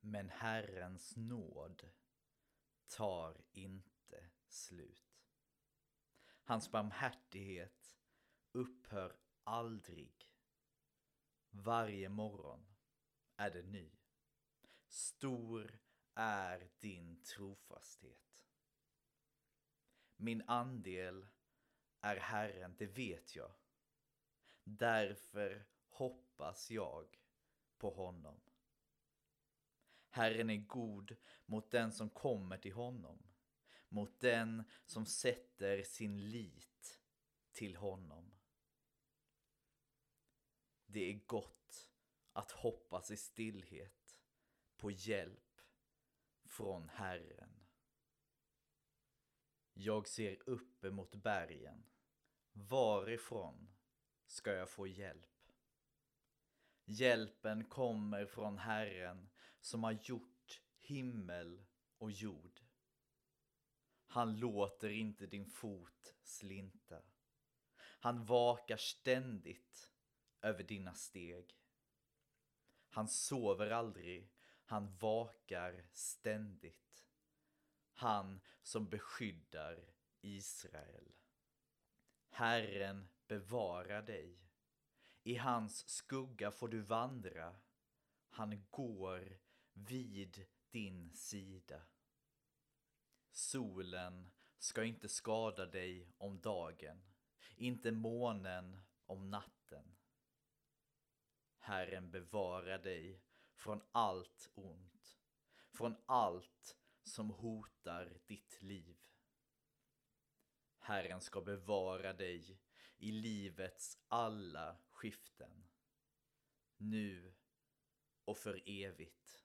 Men Herrens nåd tar inte slut. Hans barmhärtighet upphör aldrig. Varje morgon är det ny. Stor är din trofasthet. Min andel är Herren, det vet jag. Därför hoppas jag på honom. Herren är god mot den som kommer till honom, mot den som sätter sin lit till honom. Det är gott att hoppas i stillhet på hjälp från Herren. Jag ser upp emot bergen. Varifrån ska jag få hjälp? Hjälpen kommer från Herren som har gjort himmel och jord. Han låter inte din fot slinta. Han vakar ständigt över dina steg. Han sover aldrig, han vakar ständigt. Han som beskyddar Israel. Herren bevarar dig. I hans skugga får du vandra. Han går vid din sida. Solen ska inte skada dig om dagen, inte månen om natten. Herren bevara dig från allt ont, från allt som hotar ditt liv. Herren ska bevara dig i livets alla skiften, nu och för evigt.